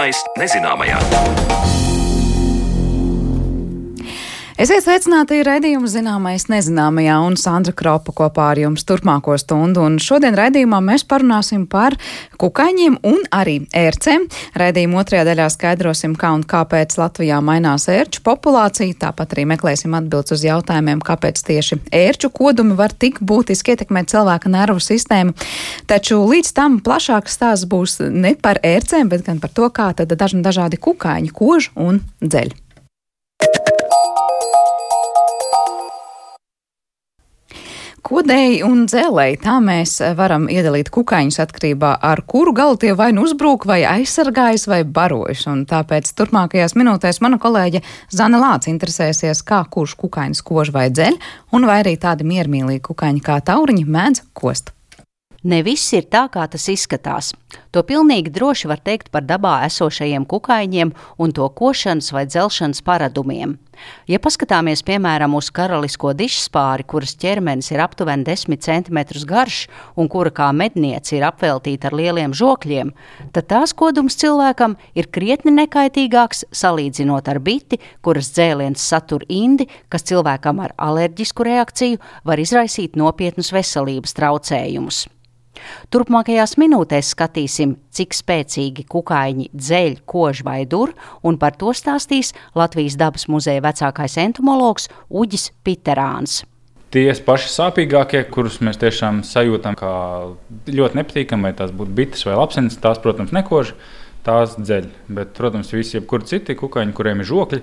Zināmais nezināmajā. Esiet sveicināti raidījuma zināmais nezināmajā un Sandra Kropa kopā ar jums turpmāko stundu. Un šodien raidījumā mēs parunāsim par kukaiņiem un arī ērcēm. Raidījuma otrajā daļā skaidrosim, kā un kāpēc Latvijā mainās ērču populācija. Tāpat arī meklēsim atbildes uz jautājumiem, kāpēc tieši ērču kodumi var tik būtiski ietekmēt cilvēka nervu sistēmu. Taču līdz tam plašāks stāsts būs ne par ērcēm, bet gan par to, kā tad dažni dažādi kukaiņi kož un dzeļ. Kodēji un dzelēji tā mēs varam iedalīt kukaiņus atkarībā ar kuru galu tie vai nu uzbrūk, vai aizsargājas, vai barojas. Un tāpēc turpmākajās minūtēs mana kolēģe Zana Lāca interesēsies, kā kurš kukaiņus kož vai dzeļ, un vai arī tādi miermīlīgi kukaiņi kā tauriņi mēdz kost. Ne viss ir tā, kā tas izskatās. To pilnīgi droši var teikt par dabā esošajiem kukaiņiem un to košanas vai dzelšanas paradumiem. Ja paskatāmies piemēram uz karalisko dišspāri, kuras ķermenis ir aptuveni 10 cm garš un kura kā medniece ir apveltīta ar lieliem žokļiem, tad tās kodums cilvēkam ir krietni nekaitīgāks salīdzinot ar biti, kuras dzēliens satur indi, kas cilvēkam ar alerģisku reakciju var izraisīt nopietnus veselības traucējumus. Turpmākajās minūtēs skatīsim, cik spēcīgi kukaiņi dzeļ, kož vai dur, un par to stāstīs Latvijas dabas muzeja vecākais entomologs Uģis Piterāns. Tie paši sāpīgākie, kurus mēs tiešām sajūtam kā ļoti nepatīkami, vai tās būtu bites vai lapsenes, tās, protams, nekož tās dzeļ. Bet, protams, visi jebkuri citi kukaiņi, kuriem ir žokļi,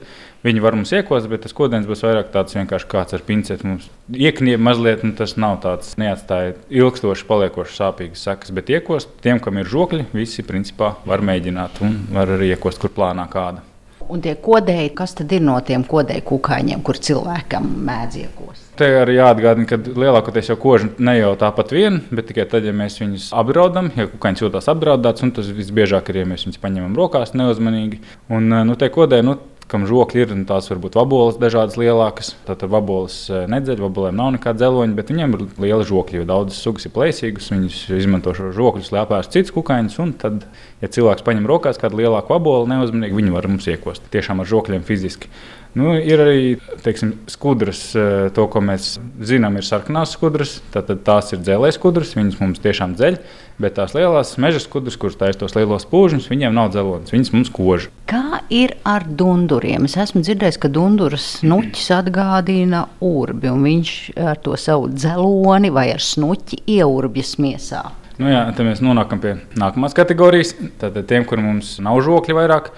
viņi var mums iekost, bet tas kodens būs vairāk tāds vienkārši kāds ar pinceti. Mums iekniep mazliet, un tas nav tāds neatstāja ilgstoši paliekošs sāpīgas sekas, bet iekost tiem, kam ir žokļi, visi principā var mēģināt un var arī iekost, kur plānā kāda. Un tie kodēji, kas tad ir no tiem kodēju kukaiņiem, kur cilvēkam mēdz iekost? Te arī jāatgādina, ka lielākoties jau koži ne jau tāpat vien, bet tikai tad, ja mēs viņus apdraudam, ja kukaiņš jūtas apdraudēts, un tas visbiežāk ir, ja mēs viņus paņemam rokās neuzmanīgi. Un, nu, te kodē, nu, kam žokļi ir, tās var būt vaboles dažādas lielākas. Tad vaboles eh, nedzeļ, vabolēm nav nekāda dzeloņa, bet viņiem ir liela žokļi, jo daudzas sugas ir plēsīgas. Viņus izmanto šo žokļus, lai apēstu citus kukaiņus. Un tad, ja cilvēks paņem rokās kādu lielāku vaboli, neuzmanīgi, viņi var mums iekost tiešām ar žokļiem fiziski. Nu, ir arī teiksim, skudras, eh, to, ko mēs zinām, ir sarkanās skudras. Tad tās ir dzelzceļa skudras, viņas mums tiešām dzeļ. Bet tās lielās meža skudras, kuras taisa tos lielos pūžņus, viņiem nav dzelonis. Viņas mums kož. Kā ir ar dunduriem? Es esmu dzirdējis, ka dunduras snuķis atgādina urbi, un viņš ar to savu dzeloni vai ar snuķi ieurbjas miesā. Nu jā, tad mēs nonākam pie nākamās kategorijas. Tad tiem, kuriem nav žokļi vairāk,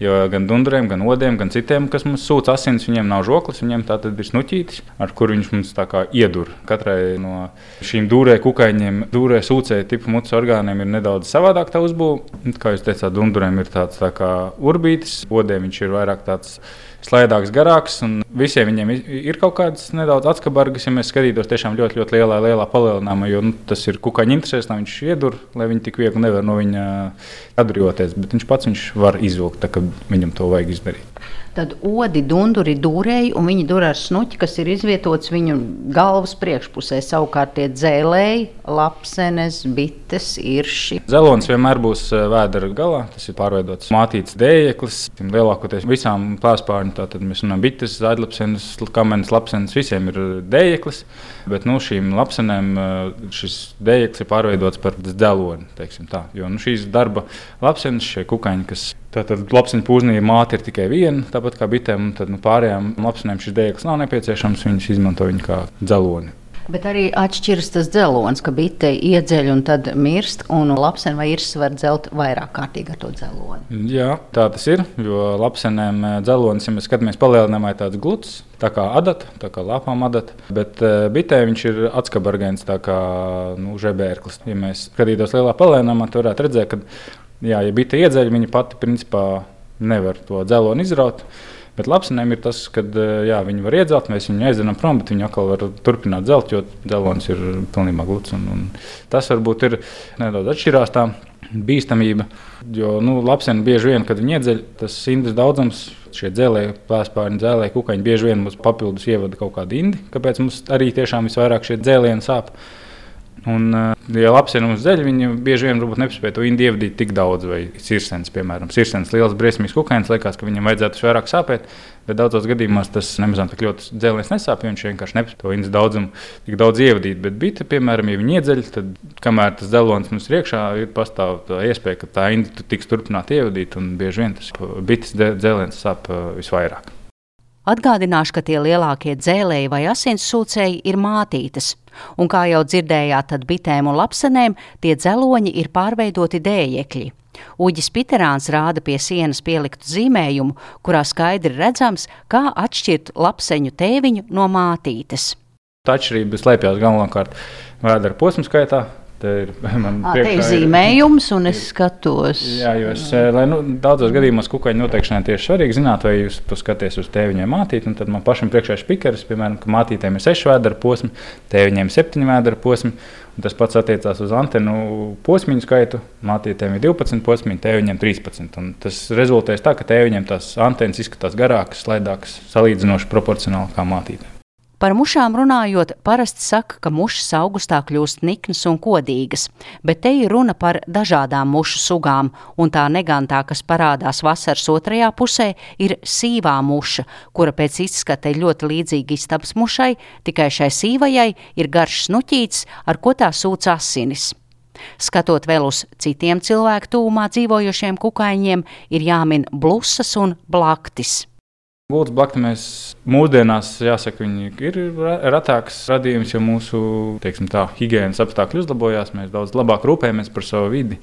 Jo gan dunduriem, gan odiem, gan citiem, kas mums sūta asins, viņiem nav žoklis, viņiem tā tad ir snuķītis, ar kuru viņš mums tā kā iedur. Katrai no šīm dūrē kukaiņiem, dūrē sūcēju tipu mutes orgāniem ir nedaudz savādāk tā uzbūve. Kā jūs teicāt, dunduriem ir tāds tā kā urbītis, odiem viņš ir vairāk tāds slaidāks, garāks. Visiem viņiem ir kaut kādas nedaudz atskabargas, ja mēs skatītos tiešām ļoti, ļoti lielā, lielā palielinājumā, jo nu, tas ir kukaiņa interesēs, lai viņš iedur, lai viņi tik viegli nevar no viņa atbrīvoties. Bet viņš pats viņš var izvilkt, tā, ka viņam to vajag izdarīt. Tad odi dunduri dūrēji, un viņi dur ar snuķi, kas ir izvietots viņu galvas priekšpusē. Savukārt tie dzēlēji, lapsenes, bites, irši. Zelonis vienmēr būs eh, vēdera galā. Tas ir pārveidots mātīts dējeklis. Lielākoties visām plēspārņu, tātad mēs runājam bites, zaļlapsenes, kamenes, lapsenes, visiem ir dējeklis. Bet nu, šīm lapsenēm eh, šis dējeklis ir pārveidots par dzeloni. Jo nu, šīs darba lapsenes, šie kukaiņi, kas Tātad lapsiņu pūznī māte ir tikai viena, tāpat kā bitēm. Tad nu, pārējām lapsiņām šis dēļas nav nepieciešams. Viņas izmanto viņu kā dzeloni. Bet arī atšķiras tas dzelons, ka bite iedzeļ un tad mirst, un lapsene vai irs var dzelt vairāk kārtīgi ar to dzeloni. Jā, tā tas ir, jo lapsenēm eh, dzelonis, ja mēs skatāmies palielinājumā, ir tāds gluds, tā kā adata, tā kā lapām adata, bet uh, bitē viņš ir atskabargēns, tā kā nu, žebērklis. Ja mēs skatītos lielā palielinājumā, tad varētu redzēt, ka Jā, ja bita iedzeļ, viņa pati principā nevar to dzeloni izraut. Bet lapsenēm ir tas, ka jā, viņi var iedzelt, mēs viņu aizdzenam prom, bet viņi atkal var turpināt dzelt, jo dzelonis ir pilnībā gluds. Un, un tas varbūt ir nedaudz atšķirās tā bīstamība. Jo nu, lapseni bieži vien, kad viņi iedzeļ, tas indes daudzums, šie dzēlēji, plēspārņi, dzēlēji, kukaiņi bieži vien mums papildus ievada kaut kādu indi, kāpēc mums arī tiešām visvairāk šie dzēlieni sāp. Un, ja lapsiem uz zeļa, viņi bieži vien nespēja to indi ievadīt tik daudz, vai sirsens, piemēram, sirsens liels, briesmīgs kukainis, liekas, ka viņam vajadzētu vairāk sāpēt. Bet daudzos gadījumos tas nemaz tik ļoti dzēlēs nesāp, jo viņš vienkārši nespēja to indas daudzumu tik daudz ievadīt. Bet bita, piemēram, ja viņi iedzeļ, tad kamēr tas dzelons mums ir iekšā, ir pastāv tā iespēja, ka tā inda tiks turpināt ievadīt, un bieži vien tas bites dzēlēns sāp visvairāk. Atgādināšu, ka tie lielākie dzēlēji vai asinsūcēji ir mātītes, un kā jau dzirdējāt, tad bitēm un lapsenēm tie dzeloņi ir pārveidoti dējekļi. Uģis Piterāns rāda pie sienas pieliktu zīmējumu, kurā skaidri redzams, kā atšķirt lapseņu tēviņu no mātītes. Tā atšķirība slēpjas galvenokārt vēdera posmu skaitā, Te ir, à, te ir zīmējums, un es skatos. Jā, jo es, eh, lai, nu, daudzos gadījumos kukaiņu noteikšanai tieši svarīgi zināt, vai jūs skatāties uz tēviņiem mātīti. Tad man pašam priekšā ir spīkeris, piemēram, ka mātītēm ir 6 vēdera posmi, tēviņiem 7 vēdera posmi. Tas pats attiecās uz antenu posmu skaitu. Mātītēm ir 12 posmi, tēviņiem 13. Un tas rezultēs tā, ka tēviņiem tās antenas izskatās garākas, slaidākas, salīdzinoši proporcionāli kā mātītēm. Par mušām runājot, parasti saka, ka mušas augustā kļūst niknas un kodīgas, bet te ir runa par dažādām mušu sugām, un tā negantā, kas parādās vasaras otrajā pusē, ir sīvā muša, kura pēc izskata ir ļoti līdzīga istabas mušai, tikai šai sīvajai ir garš snuķīts, ar ko tā sūc asinis. Skatot vēl uz citiem cilvēku tūmā dzīvojošiem kukaiņiem, ir jāmin blusas un blaktis. Gultas blakti mēs mūsdienās, jāsaka, ir retāks radījums, jo mūsu tā, higiēnas apstākļi uzlabojās. Mēs daudz labāk rūpējamies par savu vidi.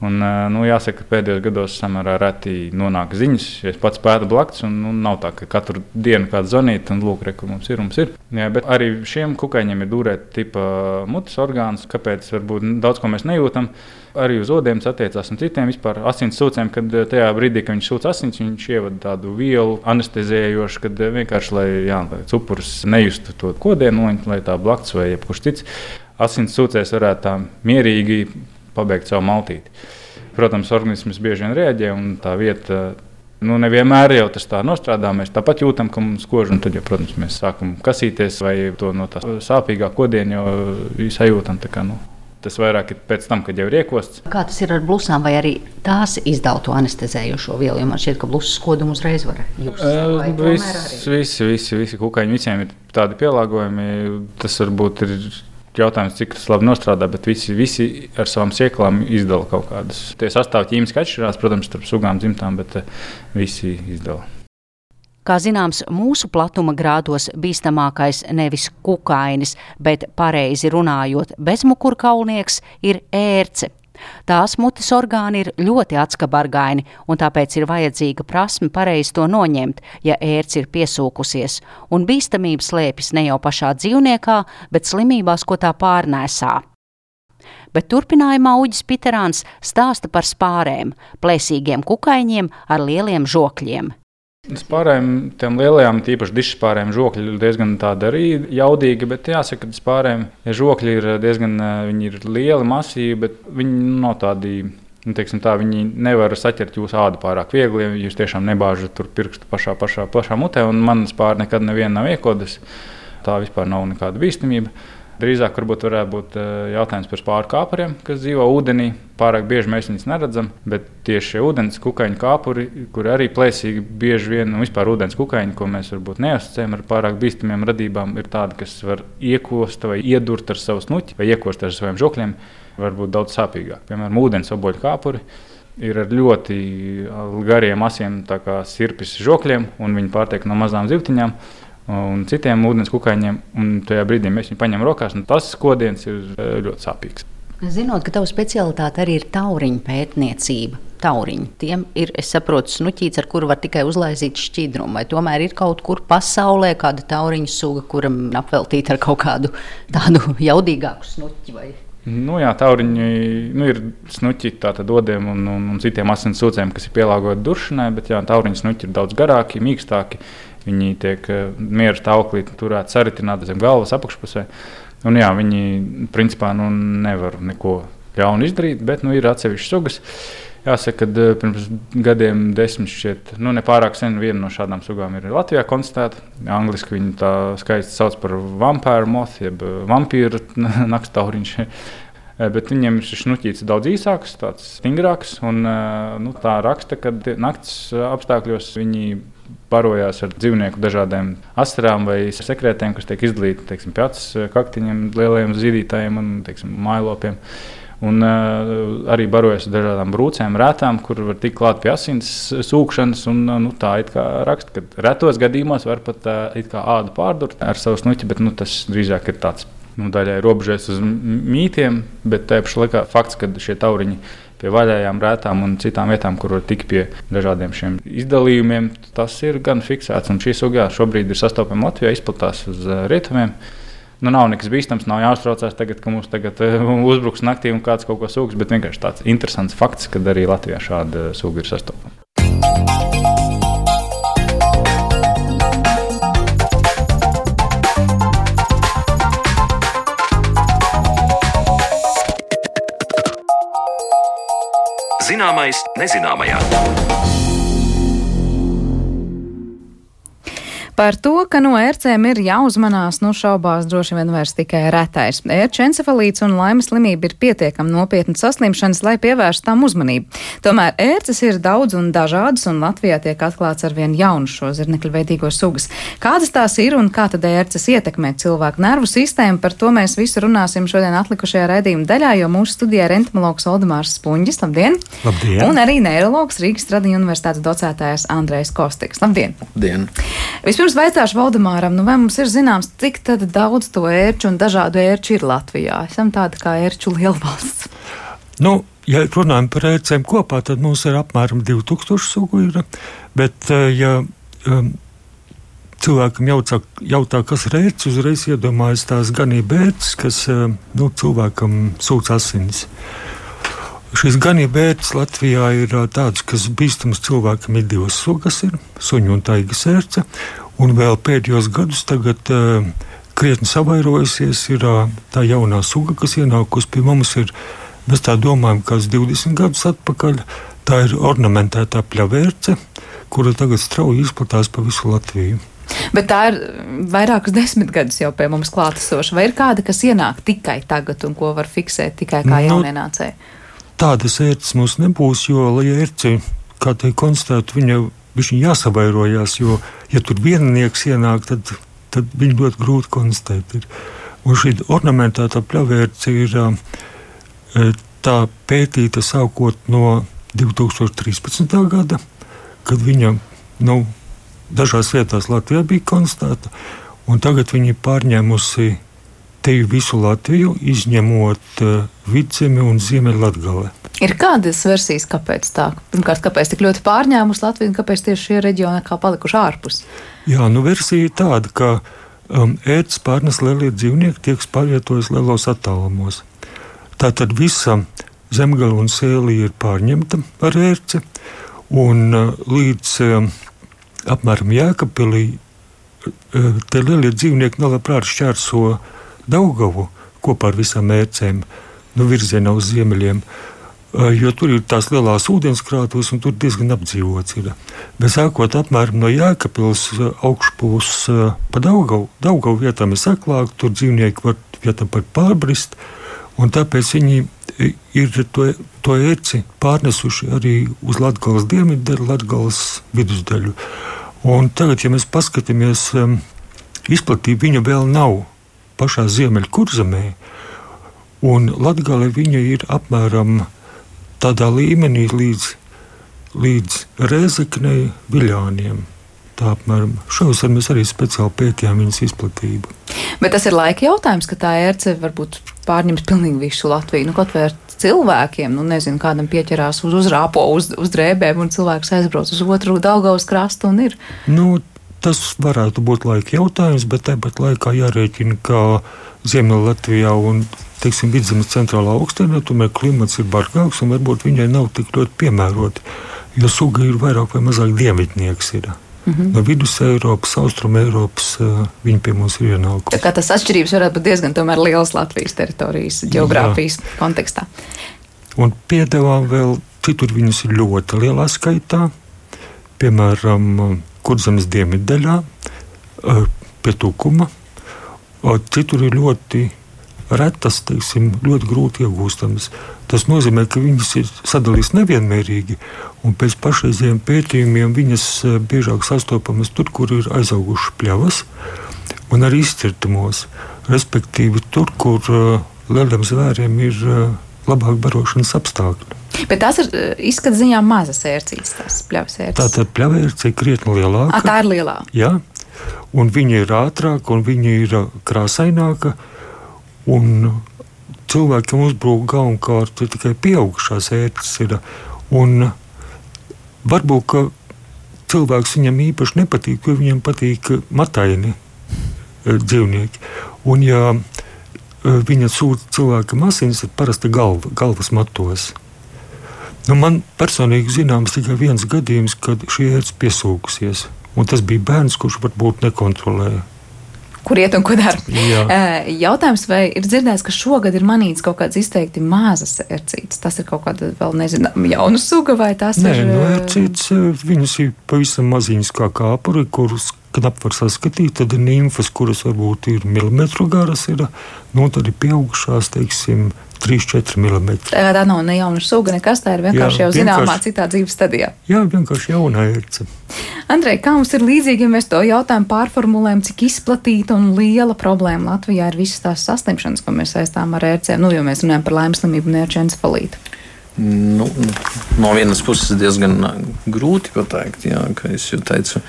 Un, nu, jāsaka, ka pēdējos gados samērā reti nonāk ziņas. Es pats pētu blakus, un nu, nav tā, ka katru dienu kāda zvanīta un lūk, re, kur mums ir. Mums ir. Jā, bet arī šiem kukaiņiem ir dūrēta tipa mutes orgāns, kāpēc varbūt daudz ko mēs nejūtam. Arī uz odiem attiecās un citiem vispār asins sūcējiem, kad tajā brīdī, kad viņš sūc asins, viņš ievada tādu vielu anestezējošu, kad vienkārši, lai, jā, lai cupurs nejustu to kodienu, lai tā blakus vai jebkurš cits asins sūcējs varētu tā mierīgi pabeigt savu maltīti. Protams, organisms bieži vien reaģē, un tā vieta nu, nevienmēr jau tas tā nostrādā. Mēs tāpat jūtam, ka mums kož, un tad, ja, protams, mēs sākam kasīties vai to no tā sāpīgā kodiena jau sajūtam. Kā, nu, tas vairāk ir pēc tam, kad jau ir iekosts. Kā tas ir ar blusām, vai arī tās izdala to anestezējošo vielu? Man šķiet, ka blusas kodumu uzreiz var just. Uh, visi, visi, visi, visi kukaiņi, visiem ir tādi pielāgojumi. Tas varbūt ir Jautājums, cik tas labi nostrādā, bet visi, visi ar savām sieklām izdala kaut kādas. Tie sastāvdaļas ķīmiski atšķirās, protams, starp sugām, dzimtām, bet eh, visi izdala. Kā zināms, mūsu platuma grādos bīstamākais nevis kukainis, bet, pareizi runājot, bezmukurkaulnieks ir ērce. Tās mutes orgāni ir ļoti atskabargaini, un tāpēc ir vajadzīga prasme pareizi to noņemt, ja ērts ir piesūkusies, un bīstamība slēpjas ne jau pašā dzīvniekā, bet slimībās, ko tā pārnēsā. Bet turpinājumā Uģis Piterāns stāsta par spārēm, plēsīgiem kukaiņiem ar lieliem žokļiem. Spārēm, tiem lielajām, tīpaši dišspārēm, žokļi ir diezgan arī jaudīgi, bet jāsaka, ka spārēm ja žokļi ir diezgan ir lieli, masīvi, bet viņi nav tādi. Nu, teiksim, tā, viņi nevar saķert jūsu ādu pārāk viegli, ja jūs tiešām nebāžat tur pirkstu pašā, pašā, pašā mutē, manas pāri nekad neviena nav iekodas. Tā vispār nav nekāda bīstamība. Drīzāk varbūt varētu būt eh, jautājums par spāru kāpuriem, kas dzīvo ūdenī. Pārāk bieži mēs viņus neredzam, bet tieši šie ūdens kukaiņu kāpuri, kuri arī plēsīgi bieži vien, un vispār ūdens kukaiņi, ko mēs varbūt neasociējam ar pārāk bīstamiem radībām, ir tādi, kas var iekost vai iedurt ar savu snuķi vai iekost ar saviem žokļiem, varbūt daudz sāpīgāk. Piemēram, ūdens oboļu kāpuri ir ar ļoti gariem, asiem sirpes žokļiem, un viņi pārtiek no mazām zivtiņām un citiem ūdens kukaiņiem. Un tajā brīdī mēs viņu paņemam rokās, un tas skodiens ir eh, ļoti sāpīgs. Zinot, ka tava specialitāte arī ir tauriņu pētniecība. Tauriņi. Tiem ir, es saprotu, snuķīts, ar kuru var tikai uzlaizīt šķidrumu. Vai tomēr ir kaut kur pasaulē kāda tauriņu suga, kuram apveltīta ar kaut kādu tādu jaudīgāku snuķi? Vai? Nu, jā, tauriņi nu, ir snuķi tādiem un, un, un citiem asins sūcējiem, kas ir pielāgoti duršanai, bet jā, tauriņu snuķi ir daudz garāki, mīkstāki. Viņi tiek eh, miera stāvoklī turēti saritināti zem galvas apakšpusē. Un, jā, viņi principā nu, nevar neko ļaunu izdarīt, bet nu, ir atsevišķas sugas. Jāsaka, ka uh, pirms gadiem, desmit šķiet, nu, nepārāk sen viena no šādām sugām ir Latvijā konstatēta. Angliski viņi tā skaisti sauc par vampīru moth, jeb uh, vampīru naktauriņš. Bet viņiem šis šnuķis ir daudz īsāks, tāds stingrāks. Un, nu, tā raksta, ka naktas apstākļos viņi barojās ar dzīvnieku dažādiem asarām vai sekretēm, kas tiek izdalīti teiksim, pie acis kaktiņiem, lieliem zīdītājiem un teiksim, mājlopiem. Un uh, arī barojas ar dažādām brūcēm, rētām, kur var tikt klāt pie asins sūkšanas. Un, nu, tā ir raksta, ka retos gadījumos var pat uh, ādu pārdurt ar savu snuķi, bet nu, tas drīzāk ir tāds nu, daļai robežojas uz mītiem, bet tajā pašā laikā fakts, ka šie tauriņi pie vaļējām rētām un citām vietām, kur var tikt pie dažādiem šiem izdalījumiem. Tas ir gan fiksēts, un šī suga šobrīd ir sastopama Latvijā, izplatās uz eh, rietumiem. Nu, nav nekas bīstams, nav jāuztraucās, tagad, ka mums tagad uh, uzbruks naktī un kāds kaut ko sūgs, bet vienkārši tāds interesants fakts, ka arī Latvijā šāda suga ir sastopama. Zināmais nezināmajā. Par to, ka no ērcēm ir jāuzmanās, nu šaubās droši vien vairs tikai retais. Ērču encefalīts un laimes slimība ir pietiekami nopietna saslimšanas, lai pievērstu tam uzmanību. Tomēr ērces ir daudz un dažādas, un Latvijā tiek atklāts ar vien jaunu šo zirnekļu veidīgo sugas. Kādas tās ir un kā tad ērces ietekmē cilvēku nervu sistēmu, par to mēs visu runāsim šodien atlikušajā raidījuma daļā, jo mūsu studijā ir entomologs Oldemārs Spunģis. Labdien! Labdien! Un arī neiroloģis Rīgas Tradiņu universitātes docētājs Andrejs Kostiks. Labdien! Labdien. Vispirms Vispirms vaicāšu Valdemāram, nu vai mums ir zināms, cik daudz to ērču un dažādu ērču ir Latvijā? Esam tāda kā ērču lielvalsts. Nu, ja runājam par ērcēm kopā, tad mums ir apmēram 2000 sugu. Ir, bet, eh, ja um, cilvēkam jautā, jautā, kas ir ērts, uzreiz iedomājas tās ganība ērts, kas um, nu, cilvēkam sūc asinis. Šis ganība ērts Latvijā ir tāds, kas bīstams cilvēkam ir divas sugas, suņu un taigas ērce, Un vēl pēdējos gadus tagad, uh, krietni savairojusies ir uh, tā jaunā suga, kas ienākusi pie mums. Ir, mēs tā domājam, ka 20 gadus atpakaļ tā ir ornamentētā pļavērce, kura tagad strauji izplatās pa visu Latviju. Bet tā ir vairākus desmit gadus jau pie mums klātesoša. Vai ir kāda, kas ienāk tikai tagad un ko var fiksēt tikai kā nu, jaunienācēji? Tādas ērces mums nebūs, jo, lai ērci, kā te konstatētu, viņa Viņš jāsavairojās, jo, ja tur viennieks ienāk, tad, tad viņu ļoti grūti konstatēt. Ir. Un šī ornamentētā pļavērce ir tā pētīta sākot no 2013. gada, kad viņa nu, dažās vietās Latvijā bija konstatēta, un tagad viņa ir pārņēmusi te visu Latviju, izņemot uh, vidzemi un ziemeļlatgali. Ir kādas versijas, kāpēc tā? Pirmkārt, kāpēc tik ļoti pārņēmusi Latviju un kāpēc tieši šie reģioni kā palikuši ārpus? Jā, nu versija ir tāda, ka um, ēdz pārnes lielie dzīvnieki tiek pārvietojis lielos attālumos. Tātad visa zemgala un sēlija ir pārņemta ar ērci, un uh, līdz uh, apmēram Jēkabpilī uh, tie lielie dzīvnieki nelabprāt šķērso Daugavu kopā ar visām ērcēm nu, virzienā uz ziemeļiem. Jo tur ir tās lielās ūdenskrātuves, un tur diezgan apdzīvots. Ir. Bet sākot apmēram no Jēkabils augšpūs pa Daugavu, Daugavu vietām ir saklāti, tur dzīvnieki var vietam pat pārbrist, un tāpēc viņi ir to, to ērci pārnesuši arī uz Latgales dienvidu daļu, Latgales vidusdaļu. Un tagad, ja mēs paskatāmies izplatību, viņa vēl nav pašā ziemeļkurzemē, un Latgale viņa ir apmēram tādā līmenī līdz, līdz Rezeknei, Viļāniem. Tā apmēram šos mēs arī speciāli pētījām viņas izplatību. Bet tas ir laika jautājums, ka tā ērce varbūt pārņems pilnīgi visu Latviju. Nu, kaut vai ar cilvēkiem, nu, nezinu, kādam pieķerās uz uzrāpo, uz, uz drēbēm, un cilvēks aizbrauc uz otru Daugavas krastu un ir. Nu, tas varētu būt laika jautājums, bet tāpat laikā jārēķina, ka Ziemeļlatvijā un teiksim, vidzemes centrālā augstnē, tomēr klimats ir bargāks un varbūt viņai nav tik ļoti piemēroti, jo suga ir vairāk vai mazāk dievidnieks. Ir. Mm -hmm. No vidus Eiropas, Austrum Eiropas uh, viņi pie mums ir ienākuši. Tā kā tas atšķirības varētu būt diezgan lielas Latvijas teritorijas geogrāfijas kontekstā. Un piedāvām vēl citur viņas ir ļoti lielā skaitā. Piemēram, Kurzemes dienviddaļā, pie Tukuma. Citur ir ļoti retas, teiksim, ļoti grūti iegūstamas. Tas nozīmē, ka viņas ir sadalītas nevienmērīgi, un pēc pašreizējiem pētījumiem viņas biežāk sastopamas tur, kur ir aizaugušas pļavas un arī izcirtumos. Respektīvi, tur, kur lieliem zvēriem ir labāk barošanas apstākļi. Bet tās ir izskata ziņā mazas ērcītes, tās pļavas ērces. Tā tad pļavērce ir krietni lielāka. A, tā ir lielā. Jā, un viņa ir ātrāka un viņa ir krāsaināka. Un cilvēkiem uzbrūk galvenokārt tikai pieaugušās ērces. Un varbūt cilvēks viņam īpaši nepatīk, jo viņam patīk mataini dzīvnieki. Un, ja viņa sūta cilvēkam asins, tad parasti galva, galvas matos. Nu, man personīgi zināms tikai viens gadījums, kad šī ērts piesūkusies. Un tas bija bērns, kurš varbūt nekontrolēja. Kur iet un ko dara? Jautājums, vai ir dzirdēts, ka šogad ir manīts kaut kādas izteikti mazas ērcītes? Tas ir kaut kāda vēl nezināma jauna suga, vai tās Nē, ir? Nē, nu, ērcītes, viņas ir pavisam maziņas kā kāpuri, kurus knap var saskatīt. Tad ir nimfas, kuras varbūt ir milimetru garas, ir, nu, tad ir pieaugušās, teiksim, 3-4 mm. Tā nav ne jauna suga, nekas tā ir vienkārši jā, jau zināmā vienkārši, citā dzīves stadijā. Jā, vienkārši jauna ērce. Andrej, kā mums ir līdzīgi, ja mēs to jautājumu pārformulējam, cik izplatīta un liela problēma Latvijā ir visas tās saslimšanas, ko mēs saistām ar ērcēm, nu, jo mēs runājam par laimes slimību un ērču encefalītu? Nu, no vienas puses diezgan grūti pateikt, jā, kā jau teicu,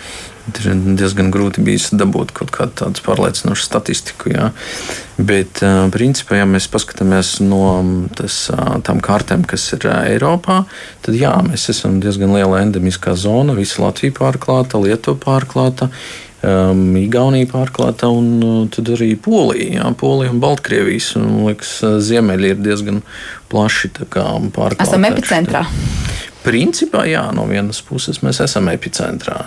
ir diezgan grūti bijis dabūt kaut kādu tādu pārliecinošu statistiku. Jā. Bet, principā, ja mēs paskatāmies no tas, tām kārtēm, kas ir Eiropā, tad jā, mēs esam diezgan liela endemiskā zona. Visa Latvija pārklāta, Lietuva pārklāta um, Igaunija pārklāta un uh, tad arī Polija. Jā, Polija un Baltkrievijas. Un, liekas, ziemeļi ir diezgan plaši pārklāti. Esam epicentrā. Principā, jā, no vienas puses mēs esam epicentrā.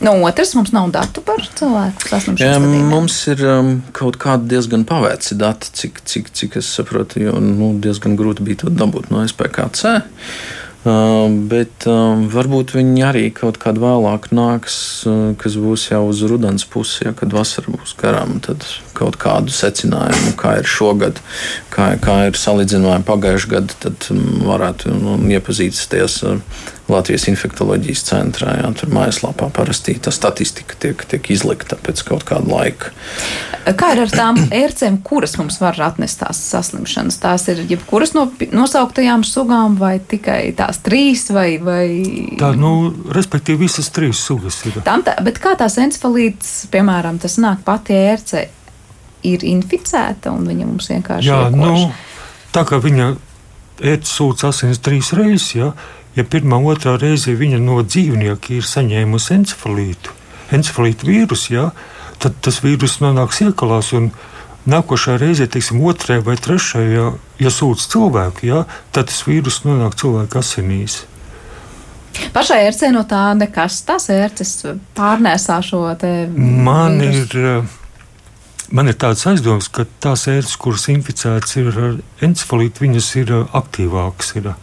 No otras mums nav datu par cilvēku saslimšanas gadījumiem. Mums ir um, kaut kādi diezgan pavēci dati, cik, cik, cik es saprotu, jo nu, diezgan grūti bija to dabūt no SPKC. Uh, bet uh, varbūt viņi arī kaut kādā vēlāk nāks, uh, kas būs jau uz rudens pusi, ja kad vasara būs garām. Tad kaut kādu secinājumu, kā ir šogad, kā, kā ir salīdzinājumi pagājušajā gadā, tad um, varētu nu, iepazīties ar Latvijas infektuoloģijas centrā. Jā, tur mājaslapā parasti tā statistika tiek, tiek izlikta pēc kaut kāda laika. Kā ir ar tām ērcēm, kuras mums var atnest tās saslimšanas? Tās ir jebkuras no nosauktajām sugām, vai tikai tās trīs? Vai, vai... Tā, nu, respektīvi, visas trīs sugas ir. Tam tā, bet kā tās encefalītes, piemēram, tas nāk pati ērce, ir inficēta un viņa mums vienkārši Jā, iekož? nu, tā kā viņa ērce sūdz asins trīs reizes, ja, ja pirmā, otrā reize viņa no dzīvnieka ir saņēmusi encefalītu, encefalītu vīrusu, ja, tad tas vīrus nonāks iekalās. Nākošajā reizē, teiksim, otrajā vai trešajā, ja, ja sūdz cilvēku, ja, tad tas vīrus nonāk cilvēka asinīs. Pašai ērcei no tā nekas, tās ērces pārnēsā šo te. Man vīrusu. ir, man ir tāds aizdoms, ka tās ērces, kuras inficētas ir ar encefalītu, viņas ir aktīvākas. Ir.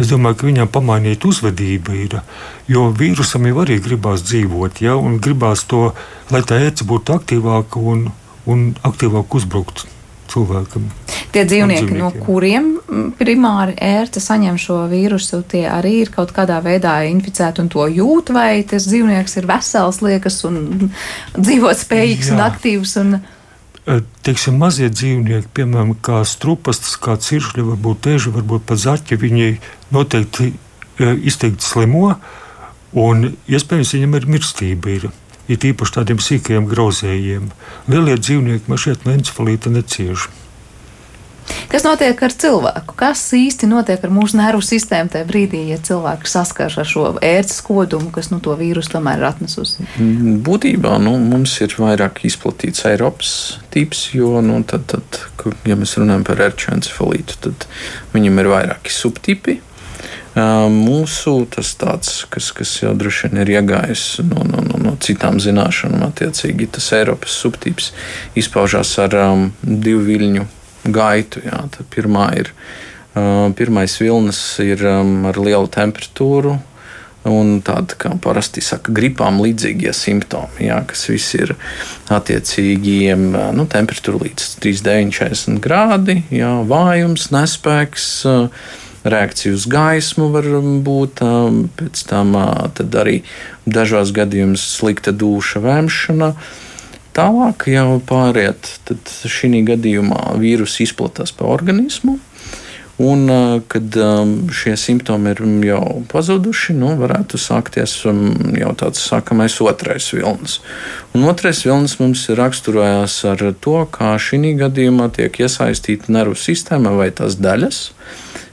Es domāju, ka viņam pamainīt uzvedība ir, jo vīrusam jau arī gribās dzīvot, ja, un gribās to, lai tā ērce būtu aktīvāka un, un aktīvāk uzbrukt cilvēkam. Tie dzīvnieki, Un no kuriem primāri ērce saņem šo vīrusu, tie arī ir kaut kādā veidā inficēti un to jūt, vai tas dzīvnieks ir vesels, liekas, un dzīvot spējīgs un Jā. aktīvs. Un, Teiksim, mazie dzīvnieki, piemēram, kā strupastas, kā ciršļi, varbūt tieši, varbūt pat zaķi, viņi noteikti eh, izteikti slimo, un iespējams viņam ir mirstība. Ir. Ir īpaši tādiem sīkajiem grauzējiem. Lielie dzīvnieki man šeit no encefalīta necieš. Kas notiek ar cilvēku? Kas īsti notiek ar mūsu nervu sistēmu tajā brīdī, ja cilvēks saskars ar šo ērces kodumu, kas nu, to vīrusu tomēr ir atnesusi? Būtībā nu, mums ir vairāk izplatīts Eiropas tips, jo, nu, tad, tad, ja mēs runājam par erķu encefalītu, tad viņam ir vairāki subtipi. Mūsu tas tāds, kas, kas jau droši vien ir iegājis no, no, no, no citām zināšanām, attiecīgi tas Eiropas subtips izpaužās ar um, divu viļņu gaitu. Jā. Pirmā ir Pirmais vilnis ir ar lielu temperatūru, un tāda, kā parasti saka, gripām līdzīgie simptomi, jā, kas visi ir attiecīgi nu, temperatūra līdz 39,40 grādi, jā, vājums, nespēks. Reakcija uz gaismu var būt, pēc tam arī dažos gadījumos slikta duša, vēmšana. Tālāk jau pāriet, tad šī gadījumā vīruss izplatās pa organismu, Un, kad šie simptomi ir jau pazuduši, nu, varētu sākties jau tāds sākamais otrais vilnis. Un otrais vilnis mums raksturojās ar to, kā šī gadījumā tiek iesaistīta nervu sistēma vai tās daļas.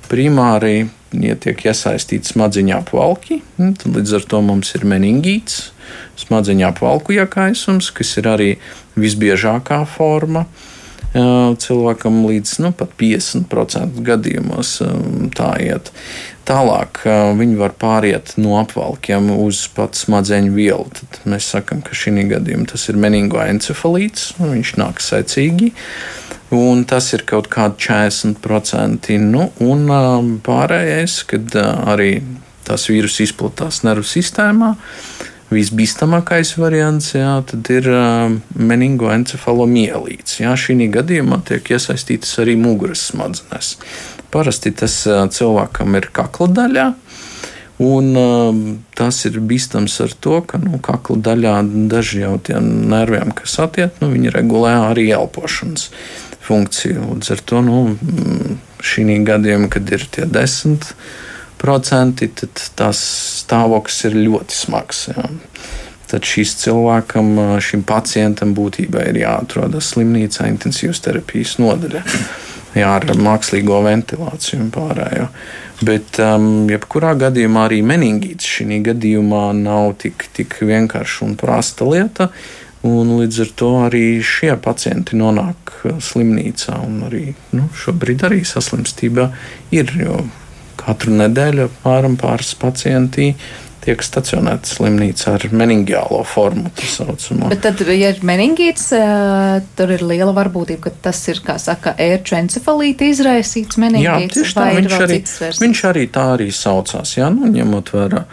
Primāri, ja tiek iesaistīti smadzeņu apvalki, tad līdz ar to mums ir meningīts, smadzeņu apvalku iekaisums, kas ir arī visbiežākā forma cilvēkam līdz nu, 50% gadījumos tā iet. Tālāk viņi var pāriet no apvalkiem uz pat smadzeņu vielu. Tad mēs sakām, ka šī gadījumā tas ir meningoencefalīts, viņš nāk secīgi. Un tas ir kaut kādi 40%. Nu, un pārējais, kad arī tas vīrus izplatās nervu sistēmā, Visbīstamākais variants jā, ir meningoencefalomielīts. Šī gadījumā tiek iesaistītas arī muguras smadzenes. Parasti tas cilvēkam ir kakla daļā. Un, tas ir bīstams ar to, ka nu, kakla daļā daži jau tie nerviem, kas attiek, nu, viņi regulē arī elpošanas funkciju. Līdz ar to nu, šī gadījumā, kad ir tie desmit procenti, tad tās stāvoklis ir ļoti smags. Jā. Tad šis cilvēkam, šim pacientam būtībā ir jāatrodas slimnīcā, intensīvas terapijas nodaļā, jā, ar mākslīgo ventilāciju un pārējo. Bet, um, jebkurā gadījumā, arī meningīts šī gadījumā nav tik, tik vienkārša un prasta lieta. Un līdz ar to arī šie pacienti nonāk slimnīcā. Arī, nu, šobrīd arī saslimstība ir. Katru nedēļu apmēram pāris pacienti tiek stacionēti slimnīcā ar meningiālo formu. Bet tad, ja ir meningīts, tur ir liela varbūtība, ka tas ir, kā saka, ērčencefalīti izraisīts meningīts. Jā, tieši tā, viņš arī, viņš arī tā arī saucās, jā, nu, ņemot vērā.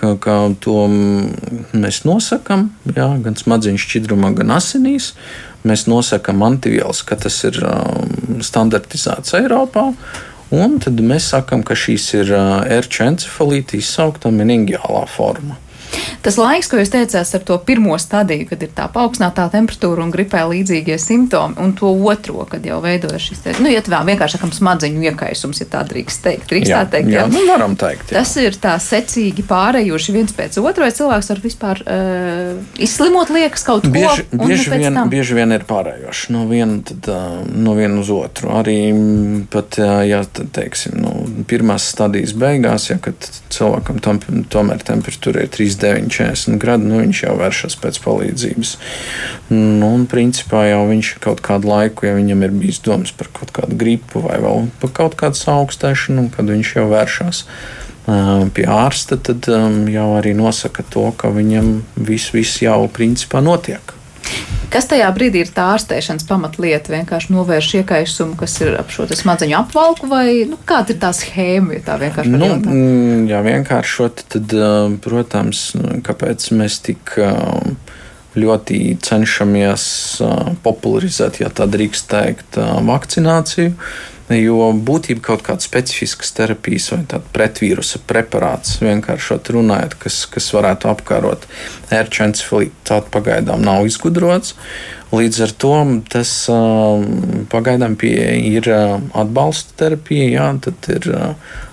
Kā, kā to mēs nosakām, gan smadzeņu šķidrumā, gan asinīs. Mēs nosakām antivielas, ka tas ir um, standartizēts Eiropā. Uh, Un tad mēs sakām, ka šīs ir ērču encefalīta izsaukta meningiālā forma. Tas laiks, ko jūs teicāt ar to pirmo stadiju, kad ir tā paaugstinātā temperatūra un gripē līdzīgie simptomi, un to otro, kad jau veidojas šis, te, nu, ja tā vienkārši sakam, smadzeņu iekaisums, ja tā drīkst teikt, drīkst jā, tā teikt. Jā, jā. Nu, varam teikt. Jā. Tas ir tā secīgi pārējuši viens pēc otra, vai cilvēks var vispār uh, izslimot liekas kaut ko. Bieži, bieži, vien, tam... bieži vien ir pārējoši no viena, tad, uh, no viena uz otru. Arī pat, uh, ja teiksim, nu, pirmās stadijas beigās, ja cilvēkam tam, tomēr temperatūra ir 39. 40 gradi, nu, viņš jau vēršas pēc palīdzības. Nu, un principā jau viņš kaut kādu laiku, ja viņam ir bijis domas par kaut kādu gripu vai vēl par kaut kādu augstēšanu, kad viņš jau vēršas pie ārsta, tad jau arī nosaka to, ka viņam viss, viss jau principā notiek. Kas tajā brīdī ir tā ārstēšanas pamatlieta? Vienkārši novērš iekaisumu, kas ir ap šo smadzeņu apvalku, vai nu, kāda ir tā schēma? Ja tā vienkārši nu, mm, jā, vienkāršot, tad, protams, nu, kāpēc mēs tik ļoti cenšamies popularizēt, ja tā drīkst teikt, vakcināciju Jo būtībā kaut kāda specifiska terapijas vai pretvīrusa preparāts, vienkāršot runājot, kas, kas varētu apkarot tāda pagaidām nav izgudrots. Līdz ar to tas pagaidām ir atbalsta terapija, jā, tad ir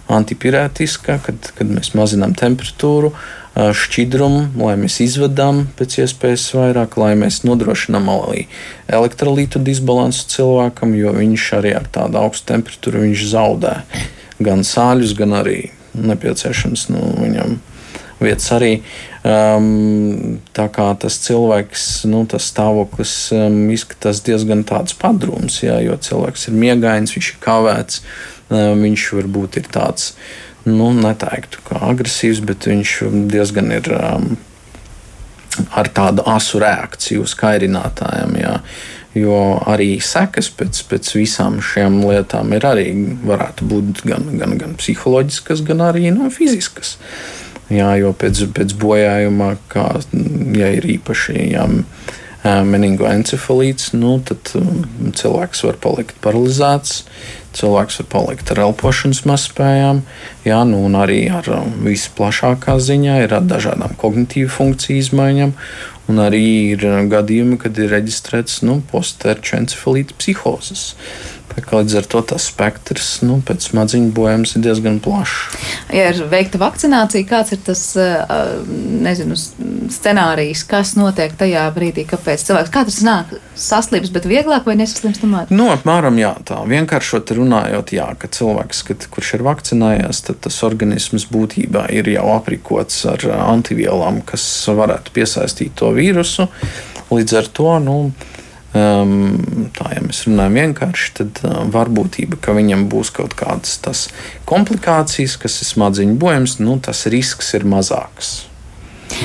antipirētiskā, kad, kad mēs mazinām temperatūru, šķidrumu, lai mēs izvedam pēc iespējas vairāk, lai mēs nodrošinām arī elektrolītu disbalansu cilvēkam, jo viņš arī ar tādu augstu temperatūru zaudē gan sāļus, gan arī nepieciešams nu, viņam vietas arī. Um, tā kā tas cilvēks, nu, tas stāvoklis um, izskatās diezgan padrums, jā, jo cilvēks ir miegains, viņš ir kavēts, um, viņš varbūt ir tāds nu, neteiktu kā agresīvs, bet viņš diezgan ir um, ar tādu asu reakciju uz kairinātājiem. Jā. Jo arī sekas pēc, pēc visām šīm lietām ir arī varētu būt gan, gan, gan psiholoģiskas, gan arī nu, fiziskas. Jā, jo pēc, pēc bojājuma, kā ja ir īpaši jā, meningoencefalīts, nu, tad cilvēks var palikt paralizēts, cilvēks var palikt ar elpošanas mazspējām, jā, nu, un arī ar visplašākā ziņā ir ar dažādām kognitīvu funkciju izmaiņām. Un arī ir gadījumi, kad ir reģistrēts nu, postterču encefalīta psihozes. Līdz ar to tas spektrs nu, pēc smadziņu bojājums ir diezgan plašs. Ja ir veikta vakcinācija, kāds ir tas nezinu, scenārijs, kas notiek tajā brīdī, kāpēc cilvēks katrs nāk saslims, bet vieglāk vai nesaslims tomēr? Nu, apmēram jā, tā vienkāršot runājot, jā, ka cilvēks, kad, kurš ir vakcinējies, tad tas organisms būtībā ir jau aprīkots ar antivielām, kas varētu piesaistīt to vīrusu. Līdz ar to, nu, Um, tā, ja mēs runājam vienkārši, tad uh, varbūtība, ka viņam būs kaut kādas tas komplikācijas, kas ir smadziņu bojams, nu, tas risks ir mazāks.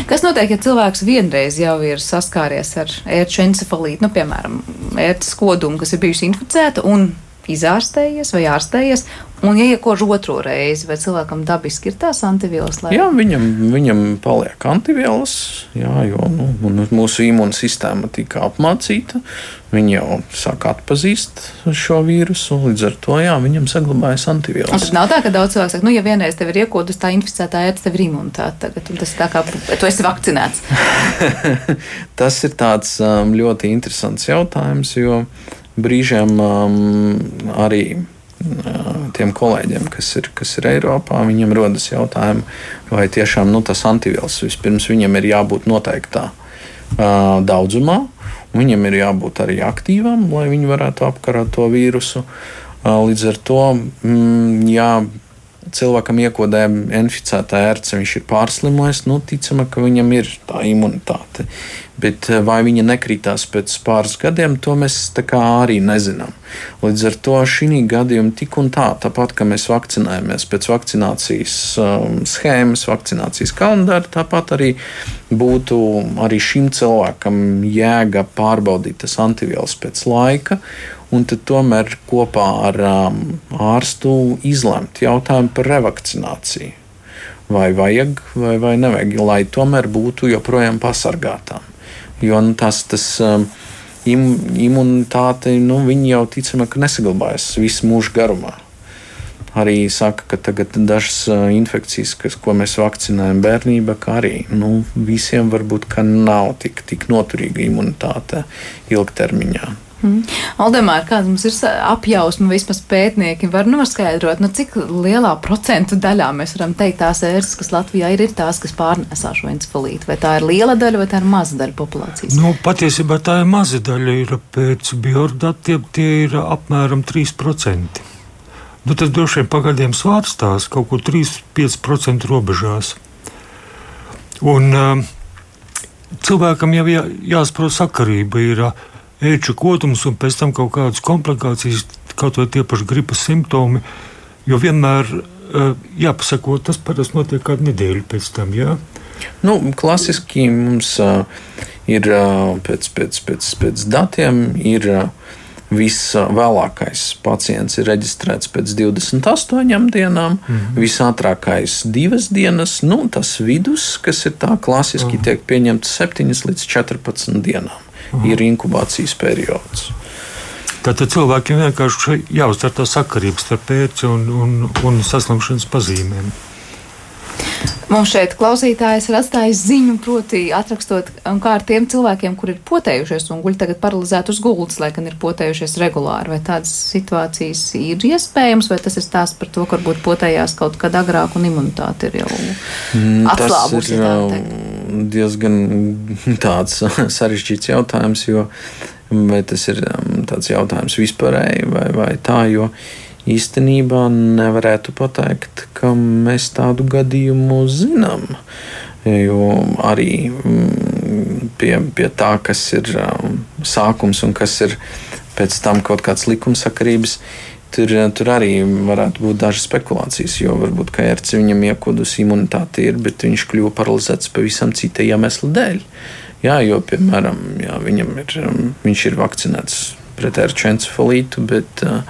Kas notiek, ja cilvēks vienreiz jau ir saskāries ar ērču encefalītu, nu, piemēram, ērtas kodumu, kas ir bijusi inficēta un izārstējies vai ārstējies, un ja iekož otro reizi, vai cilvēkam dabiski ir tās antivielas? Lai... Jā, viņam, viņam paliek antivielas, jā, jo nu, mūsu imūnsistēma tika apmācīta. Viņi jau sāk atpazīt šo vīrusu, līdz ar to jā, viņam saglabājas antivielas. Tas nav tā, ka daudz cilvēku saka, nu, ja vienreiz tev ir iekodus tā inficētā ērta, tev ir imunitāte tagad, un tas ir tā kā tu esi vakcinēts. tas ir tāds um, ļoti interesants jautājums, jo brīžiem um, arī tiem kolēģiem, kas ir, kas ir Eiropā, viņiem rodas jautājumi, vai tiešām nu, tas antivielas vispirms viņam ir jābūt noteiktā uh, daudzumā, viņam ir jābūt arī aktīvam, lai viņi varētu apkarot to vīrusu. Uh, līdz ar to, mm, jā, cilvēkam iekodē inficētā ērce, viņš ir pārslimojis, nu, ticama, ka viņam ir tā imunitāte. Bet eh, vai viņa nekritās pēc pāris gadiem, to mēs arī nezinām. Līdz ar to šī gadījumā tik un tā, tāpat kā mēs vakcinējamies pēc vakcinācijas um, schēmas, vakcinācijas kalendāra, tāpat arī būtu arī šim cilvēkam jēga pārbaudīt tas antivielas pēc laika un tomēr kopā ar um, ārstu izlemt jautājumu par revakcināciju. Vai vajag vai, vai nevajag, lai tomēr būtu joprojām pasargātām. Jo nu, tas, tas um, im, imunitāte, nu, viņi jau ticamāk nesaglabājas visu mūžu garumā. Arī saka, ka tagad dažas uh, infekcijas, kas, ko mēs vakcinējam bērnībā, kā arī nu, visiem varbūt nav tik, tik noturīga imunitāte ilgtermiņā. Mm. Aldemār, kāda mums ir apjausma, vismaz pētnieki var noskaidrot, nu, cik lielā procentu daļā mēs varam teikt tās ērstas, kas Latvijā ir, ir tās, kas pārnēsā šo encefalītu? Vai tā ir liela daļa vai tā ir maza daļa populācijas? Nu, patiesībā tā ir maza daļa. Ir pēc biodatiem tie ir apmēram 3%. Nu, tas droši vien pagaidiem svārstās kaut kur 3-5% robežās. Un, uh, cilvēkam jau jā, jāsaprot sakarība. Ir, uh, ēču kodums un pēc tam kaut kādas komplikācijas, kaut vai tie paši gripas simptomi. Jo vienmēr uh, jāpasako, tas parasti notiek kādu nedēļu pēc tam. Jā? Nu, klasiski mums uh, ir uh, pēc, pēc, pēc, pēc datiem. Ir, uh, Visvēlākais pacients ir reģistrēts pēc 28 dienām, mm -hmm. visātrākais divas dienas. Nu, tas vidus, kas ir tā klasiski, mm. tiek pieņemts 7 līdz 14 dienām. Aha. ir inkubācijas periods. Tātad cilvēkiem vienkārši jāuztver tā sakarība starp pērci un, un, un saslimšanas pazīmēm. Mums šeit klausītājs ir atstājis ziņu, proti, atrakstot, kā ar tiem cilvēkiem, kur ir potējušies un guļ tagad paralizēti uz gultas, lai gan ir potējušies regulāri. Vai tādas situācijas ir iespējams, vai tas ir stāsts par to, ka varbūt potējās kaut kad agrāk un imunitāte ir jau mm, atslābusi? Diezgan tāds sarežģīts jautājums, jo tas ir um, tāds jautājums vispārēji vai, vai tā, jo īstenībā nevarētu pateikt, ka mēs tādu gadījumu zinām. Jo arī mm, pie, pie tā, kas ir um, sākums un kas ir pēc tam kaut kāds likumsakarības, Tur, tur arī varētu būt dažas spekulācijas, jo varbūt ērts viņam iekodusi imunitāte ir, bet viņš kļuva paralizēts pavisam cita iemesla dēļ. Jā, jo, piemēram, jā, viņam ir, viņš ir vakcinēts pret ērču encefalītu, bet uh,